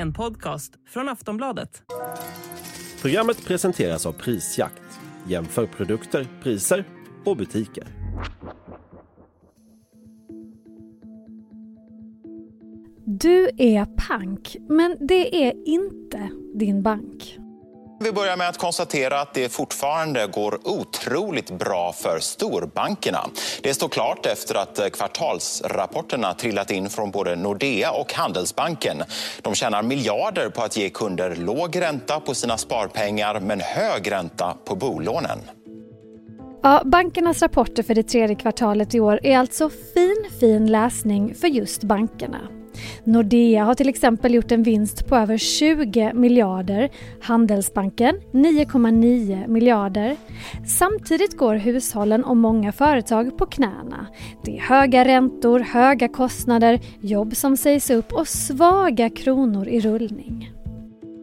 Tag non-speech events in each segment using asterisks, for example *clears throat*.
En podcast från Aftonbladet. Programmet presenteras av Prisjakt. Jämför produkter, priser och butiker. Du är pank, men det är inte din bank. Vi börjar med att konstatera att det fortfarande går otroligt bra för storbankerna. Det står klart efter att kvartalsrapporterna trillat in från både Nordea och Handelsbanken. De tjänar miljarder på att ge kunder låg ränta på sina sparpengar men hög ränta på bolånen. Ja, bankernas rapporter för det tredje kvartalet i år är alltså fin, fin läsning för just bankerna. Nordea har till exempel gjort en vinst på över 20 miljarder, Handelsbanken 9,9 miljarder. Samtidigt går hushållen och många företag på knäna. Det är höga räntor, höga kostnader, jobb som sägs upp och svaga kronor i rullning.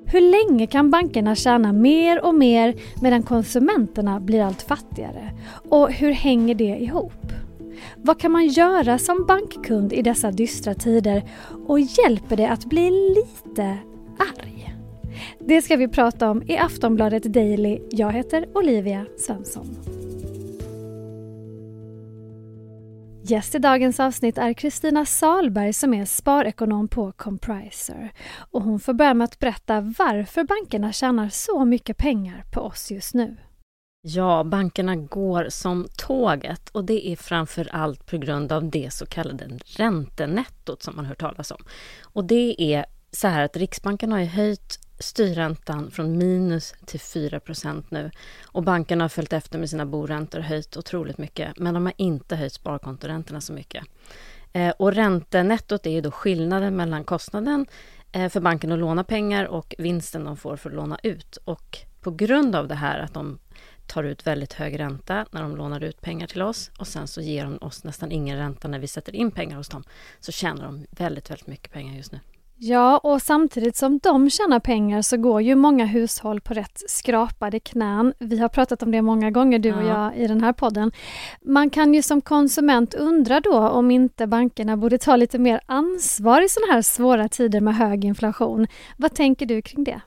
Hur länge kan bankerna tjäna mer och mer medan konsumenterna blir allt fattigare? Och hur hänger det ihop? Vad kan man göra som bankkund i dessa dystra tider och hjälper det att bli lite arg? Det ska vi prata om i Aftonbladet Daily. Jag heter Olivia Svensson. Gäst i dagens avsnitt är Kristina Salberg som är sparekonom på Compriser. Och hon får börja med att berätta varför bankerna tjänar så mycket pengar på oss just nu. Ja, bankerna går som tåget och det är framför allt på grund av det så kallade räntenettot som man hört talas om. Och det är så här att Riksbanken har ju höjt styrräntan från minus till 4% nu och bankerna har följt efter med sina boräntor och höjt otroligt mycket men de har inte höjt sparkontoräntorna så mycket. Eh, och räntenettot är ju då skillnaden mellan kostnaden eh, för banken att låna pengar och vinsten de får för att låna ut. Och på grund av det här att de tar ut väldigt hög ränta när de lånar ut pengar till oss och sen så ger de oss nästan ingen ränta när vi sätter in pengar hos dem. Så tjänar de väldigt, väldigt mycket pengar just nu. Ja, och samtidigt som de tjänar pengar så går ju många hushåll på rätt skrapade knän. Vi har pratat om det många gånger, du och jag, i den här podden. Man kan ju som konsument undra då om inte bankerna borde ta lite mer ansvar i sådana här svåra tider med hög inflation. Vad tänker du kring det?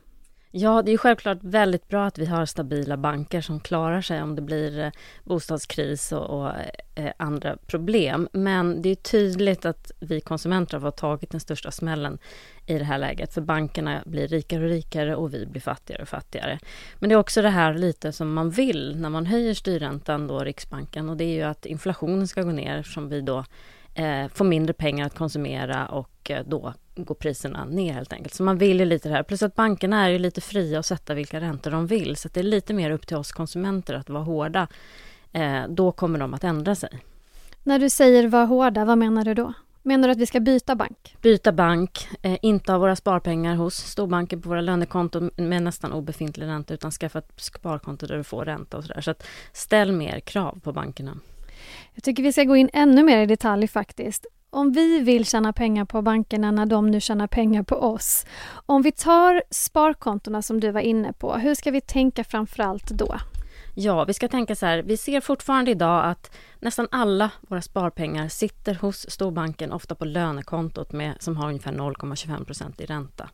Ja, det är självklart väldigt bra att vi har stabila banker som klarar sig om det blir eh, bostadskris och, och eh, andra problem. Men det är tydligt att vi konsumenter har tagit den största smällen i det här läget. För bankerna blir rikare och rikare och vi blir fattigare och fattigare. Men det är också det här lite som man vill när man höjer styrräntan då, Riksbanken. Och det är ju att inflationen ska gå ner som vi då eh, får mindre pengar att konsumera och eh, då går priserna ner helt enkelt. Så man vill ju lite det här. Plus att bankerna är ju lite fria att sätta vilka räntor de vill. Så det är lite mer upp till oss konsumenter att vara hårda. Eh, då kommer de att ändra sig. När du säger vara hårda, vad menar du då? Menar du att vi ska byta bank? Byta bank, eh, inte ha våra sparpengar hos storbanker på våra lönekonton med nästan obefintlig ränta utan skaffa ett sparkonto där du får ränta och sådär. Så att ställ mer krav på bankerna. Jag tycker vi ska gå in ännu mer i detalj faktiskt. Om vi vill tjäna pengar på bankerna när de nu tjänar pengar på oss. Om vi tar sparkontona som du var inne på, hur ska vi tänka framförallt då? Ja, vi ska tänka så här. Vi ser fortfarande idag att nästan alla våra sparpengar sitter hos storbanken, ofta på lönekontot med, som har ungefär 0,25% i ränta.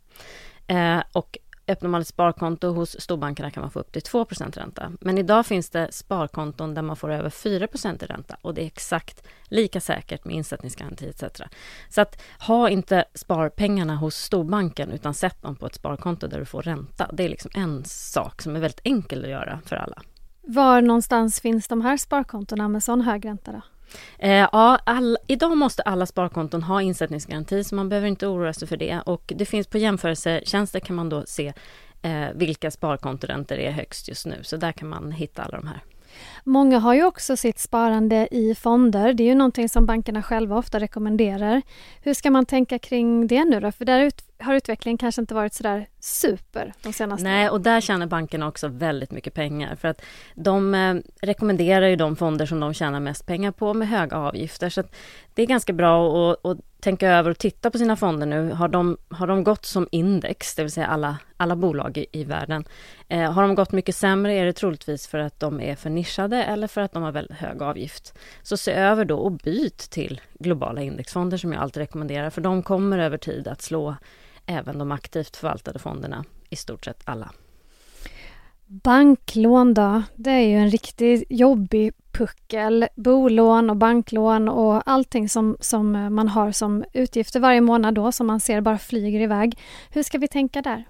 Eh, och öppnar man ett sparkonto hos storbankerna kan man få upp till 2% ränta. Men idag finns det sparkonton där man får över 4 i ränta och det är exakt lika säkert med insättningsgaranti etc. Så att ha inte sparpengarna hos storbanken utan sätt dem på ett sparkonto där du får ränta. Det är liksom en sak som är väldigt enkel att göra för alla. Var någonstans finns de här sparkontona med sån hög ränta då? Eh, ja, all, idag måste alla sparkonton ha insättningsgaranti så man behöver inte oroa sig för det. Och det finns på jämförelsetjänster kan man då se eh, vilka sparkontoräntor är högst just nu. Så där kan man hitta alla de här. Många har ju också sitt sparande i fonder. Det är ju någonting som bankerna själva ofta rekommenderar. Hur ska man tänka kring det nu då? För där ut, har utvecklingen kanske inte varit sådär super de senaste Nej, och där tjänar bankerna också väldigt mycket pengar. För att de eh, rekommenderar ju de fonder som de tjänar mest pengar på med höga avgifter. Så det är ganska bra att, att tänka över och titta på sina fonder nu. Har de, har de gått som index, det vill säga alla, alla bolag i, i världen? Eh, har de gått mycket sämre är det troligtvis för att de är för nischade eller för att de har väldigt hög avgift. Så se över då och byt till globala indexfonder som jag alltid rekommenderar, för de kommer över tid att slå även de aktivt förvaltade fonderna, i stort sett alla. Banklån då, det är ju en riktigt jobbig puckel. Bolån och banklån och allting som, som man har som utgifter varje månad då som man ser bara flyger iväg. Hur ska vi tänka där?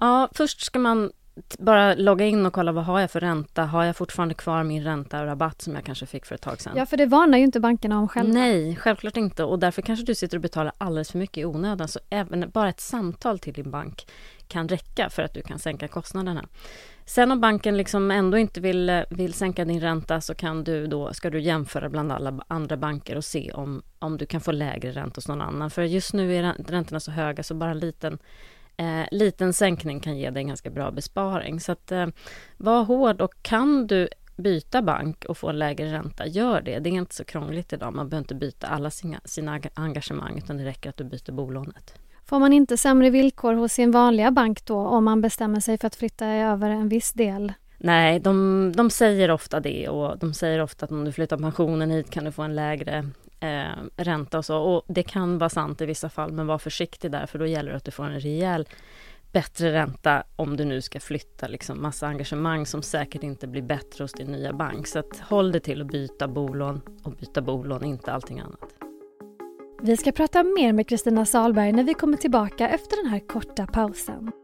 Ja, först ska man bara logga in och kolla vad har jag för ränta? Har jag fortfarande kvar min ränta och rabatt som jag kanske fick för ett tag sedan? Ja, för det varnar ju inte bankerna om själva. Nej, självklart inte. Och därför kanske du sitter och betalar alldeles för mycket i onödan. Så även bara ett samtal till din bank kan räcka för att du kan sänka kostnaderna. Sen om banken liksom ändå inte vill, vill sänka din ränta så kan du då, ska du jämföra bland alla andra banker och se om, om du kan få lägre ränta hos någon annan. För just nu är räntorna så höga så bara en liten eh, liten sänkning kan ge dig en ganska bra besparing. Så att eh, var hård och kan du byta bank och få en lägre ränta, gör det. Det är inte så krångligt idag. Man behöver inte byta alla sina, sina engagemang utan det räcker att du byter bolånet. Får man inte sämre villkor hos sin vanliga bank då om man bestämmer sig för att flytta över en viss del? Nej, de, de säger ofta det och de säger ofta att om du flyttar pensionen hit kan du få en lägre eh, ränta och så. Och det kan vara sant i vissa fall, men var försiktig där för då gäller det att du får en rejäl bättre ränta om du nu ska flytta liksom massa engagemang som säkert inte blir bättre hos din nya bank. Så att håll dig till att byta bolån och byta bolån, inte allting annat. Vi ska prata mer med Kristina Salberg när vi kommer tillbaka efter den här korta pausen.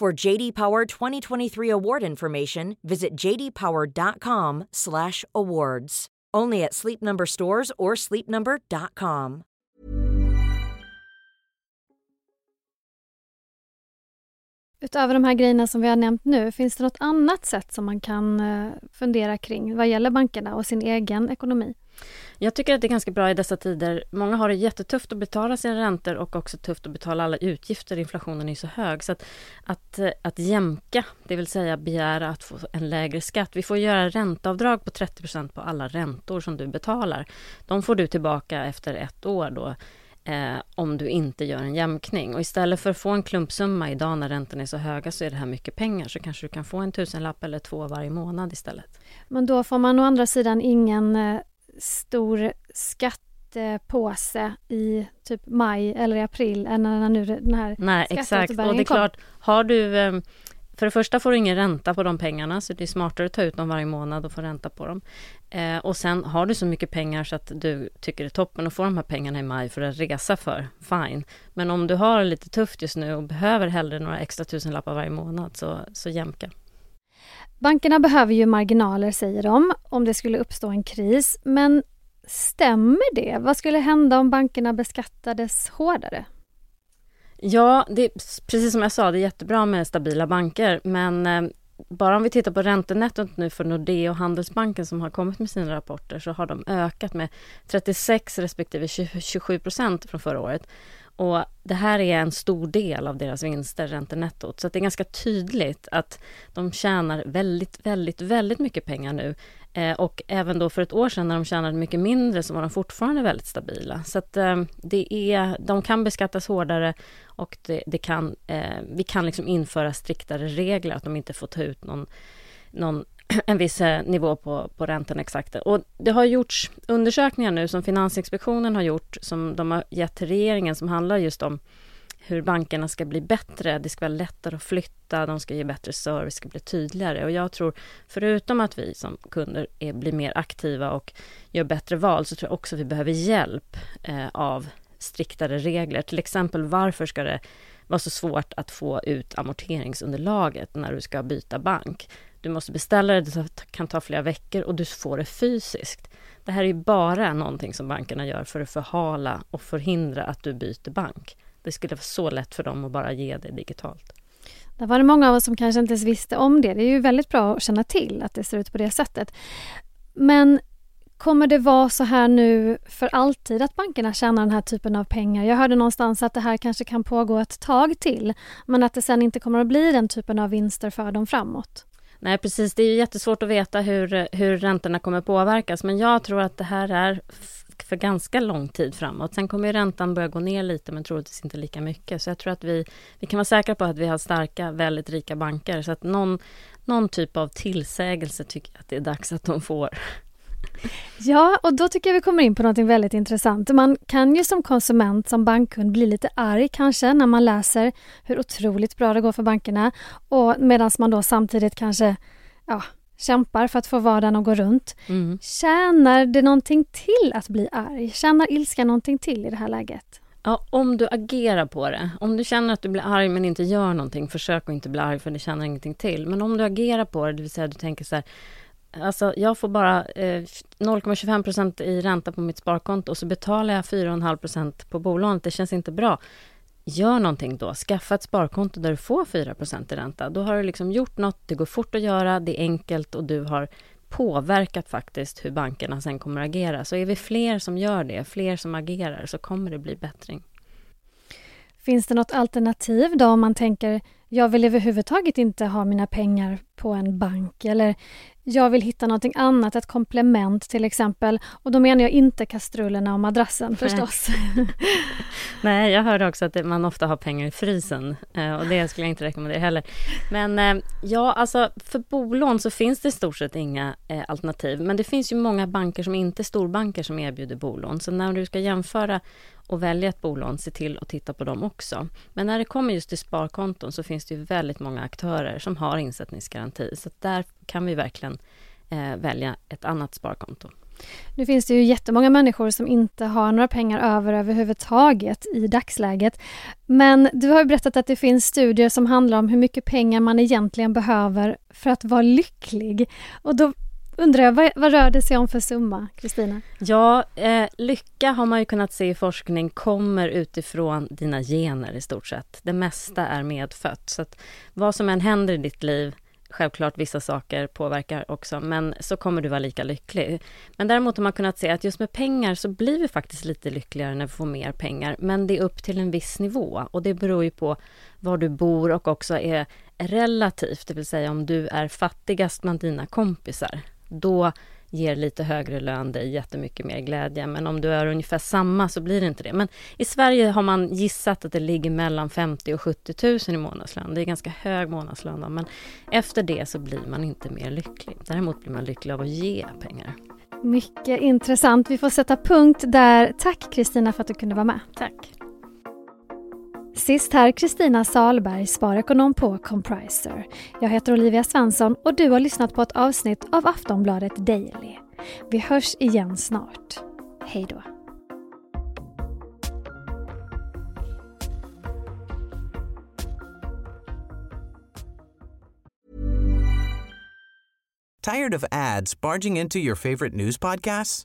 For JD Power 2023 award information, visit jdpower.com/awards. Only at Sleep Number stores or sleepnumber.com. Utöver de här grejerna som vi har nämnt nu, finns det något annat sätt som man kan eh, fundera kring vad gäller bankerna och sin egen ekonomi? Jag tycker att det är ganska bra i dessa tider. Många har det jättetufft att betala sina räntor och också tufft att betala alla utgifter. Inflationen är så hög. Så att, att, att jämka, det vill säga begära att få en lägre skatt. Vi får göra ränteavdrag på 30% på alla räntor som du betalar. De får du tillbaka efter ett år då. Eh, om du inte gör en jämkning. Och istället för att få en klumpsumma idag när räntorna är så höga så är det här mycket pengar. Så kanske du kan få en tusenlapp eller två varje månad istället. Men då får man å andra sidan ingen eh, stor skattepåse i typ maj eller april än när nu den här Nej, exakt. Och det är klart, har du... Eh, för det första får du ingen ränta på de pengarna, så det är smartare att ta ut dem varje månad och få ränta på dem. Eh, och sen har du så mycket pengar så att du tycker det är toppen att få de här pengarna i maj för att resa för, fine. Men om du har lite tufft just nu och behöver hellre några extra tusenlappar varje månad, så, så jämka. Bankerna behöver ju marginaler, säger de, om det skulle uppstå en kris. Men stämmer det? Vad skulle hända om bankerna beskattades hårdare? Ja, det är, precis som jag sa, det är jättebra med stabila banker, men eh, bara om vi tittar på räntenettot nu för Nordea och Handelsbanken som har kommit med sina rapporter så har de ökat med 36 respektive 27 procent från förra året. Och det här är en stor del av deras vinster, räntenettot. Så det är ganska tydligt att de tjänar väldigt, väldigt, väldigt mycket pengar nu. Eh, och även då för ett år sedan när de tjänade mycket mindre så var de fortfarande väldigt stabila. Så att eh, det är, de kan beskattas hårdare och det, det kan, eh, vi kan liksom införa striktare regler att de inte får ta ut någon, någon *clears throat* en viss eh, nivå på, på räntan exakt. Och det har gjorts undersökningar nu som Finansinspektionen har gjort som de har gett till regeringen som handlar just om hur bankerna ska bli bättre. Det ska vara lättare att flytta, de ska ge bättre service, ska bli tydligare. Och jag tror, förutom att vi som kunder är, blir mer aktiva och gör bättre val, så tror jag också att vi behöver hjälp eh, av striktare regler. Till exempel, varför ska det vara så svårt att få ut amorteringsunderlaget när du ska byta bank? Du måste beställa det, det kan ta flera veckor och du får det fysiskt. Det här är bara någonting som bankerna gör för att förhala och förhindra att du byter bank. Det skulle vara så lätt för dem att bara ge det digitalt. Där var det många av oss som kanske inte ens visste om det. Det är ju väldigt bra att känna till att det ser ut på det sättet. Men Kommer det vara så här nu för alltid att bankerna tjänar den här typen av pengar? Jag hörde någonstans att det här kanske kan pågå ett tag till men att det sen inte kommer att bli den typen av vinster för dem framåt. Nej precis, det är jättesvårt att veta hur, hur räntorna kommer påverkas men jag tror att det här är för ganska lång tid framåt. Sen kommer räntan börja gå ner lite men troligtvis inte lika mycket. Så jag tror att vi, vi kan vara säkra på att vi har starka, väldigt rika banker. Så att någon, någon typ av tillsägelse tycker jag att det är dags att de får. Ja, och då tycker jag vi kommer in på något väldigt intressant. Man kan ju som konsument, som bankkund, bli lite arg kanske när man läser hur otroligt bra det går för bankerna och medan man då samtidigt kanske ja, kämpar för att få vardagen att gå runt. Mm. Tjänar det någonting till att bli arg? Tjänar ilska någonting till i det här läget? Ja, om du agerar på det. Om du känner att du blir arg men inte gör någonting, försök att inte bli arg för det tjänar ingenting till. Men om du agerar på det, det vill säga du tänker så här, Alltså jag får bara eh, 0,25% i ränta på mitt sparkonto och så betalar jag 4,5% på bolånet. Det känns inte bra. Gör någonting då. Skaffa ett sparkonto där du får 4% i ränta. Då har du liksom gjort något, det går fort att göra, det är enkelt och du har påverkat faktiskt hur bankerna sen kommer att agera. Så är vi fler som gör det, fler som agerar, så kommer det bli bättring. Finns det något alternativ då om man tänker jag vill överhuvudtaget inte ha mina pengar på en bank eller jag vill hitta någonting annat, ett komplement till exempel. Och då menar jag inte kastrullerna och madrassen förstås. *laughs* Nej, jag hörde också att man ofta har pengar i frysen eh, och det skulle jag inte rekommendera heller. Men eh, ja, alltså för bolån så finns det i stort sett inga eh, alternativ. Men det finns ju många banker som inte är storbanker som erbjuder bolån. Så när du ska jämföra och välja ett bolån, se till att titta på dem också. Men när det kommer just till sparkonton så finns det ju väldigt många aktörer som har insättningsgaranti. Så där kan vi verkligen eh, välja ett annat sparkonto. Nu finns det ju jättemånga människor som inte har några pengar över överhuvudtaget i dagsläget. Men du har ju berättat att det finns studier som handlar om hur mycket pengar man egentligen behöver för att vara lycklig. Och då undrar jag, vad, vad rör det sig om för summa, Kristina? Ja, eh, lycka har man ju kunnat se i forskning kommer utifrån dina gener i stort sett. Det mesta är medfött. Så att vad som än händer i ditt liv Självklart vissa saker påverkar också, men så kommer du vara lika lycklig. Men däremot har man kunnat se att just med pengar så blir vi faktiskt lite lyckligare när vi får mer pengar. Men det är upp till en viss nivå och det beror ju på var du bor och också är relativt, det vill säga om du är fattigast bland dina kompisar då ger lite högre lön dig jättemycket mer glädje. Men om du är ungefär samma så blir det inte det. Men i Sverige har man gissat att det ligger mellan 50 och 70 000 i månadslön. Det är ganska hög månadslön då, men efter det så blir man inte mer lycklig. Däremot blir man lycklig av att ge pengar. Mycket intressant. Vi får sätta punkt där. Tack Kristina för att du kunde vara med. Tack. Sist här Kristina Salberg, sparekonom på Compriser. Jag heter Olivia Svensson och du har lyssnat på ett avsnitt av Aftonbladet Daily. Vi hörs igen snart. Hej då! Tired of ads barging into your favorite news podcasts?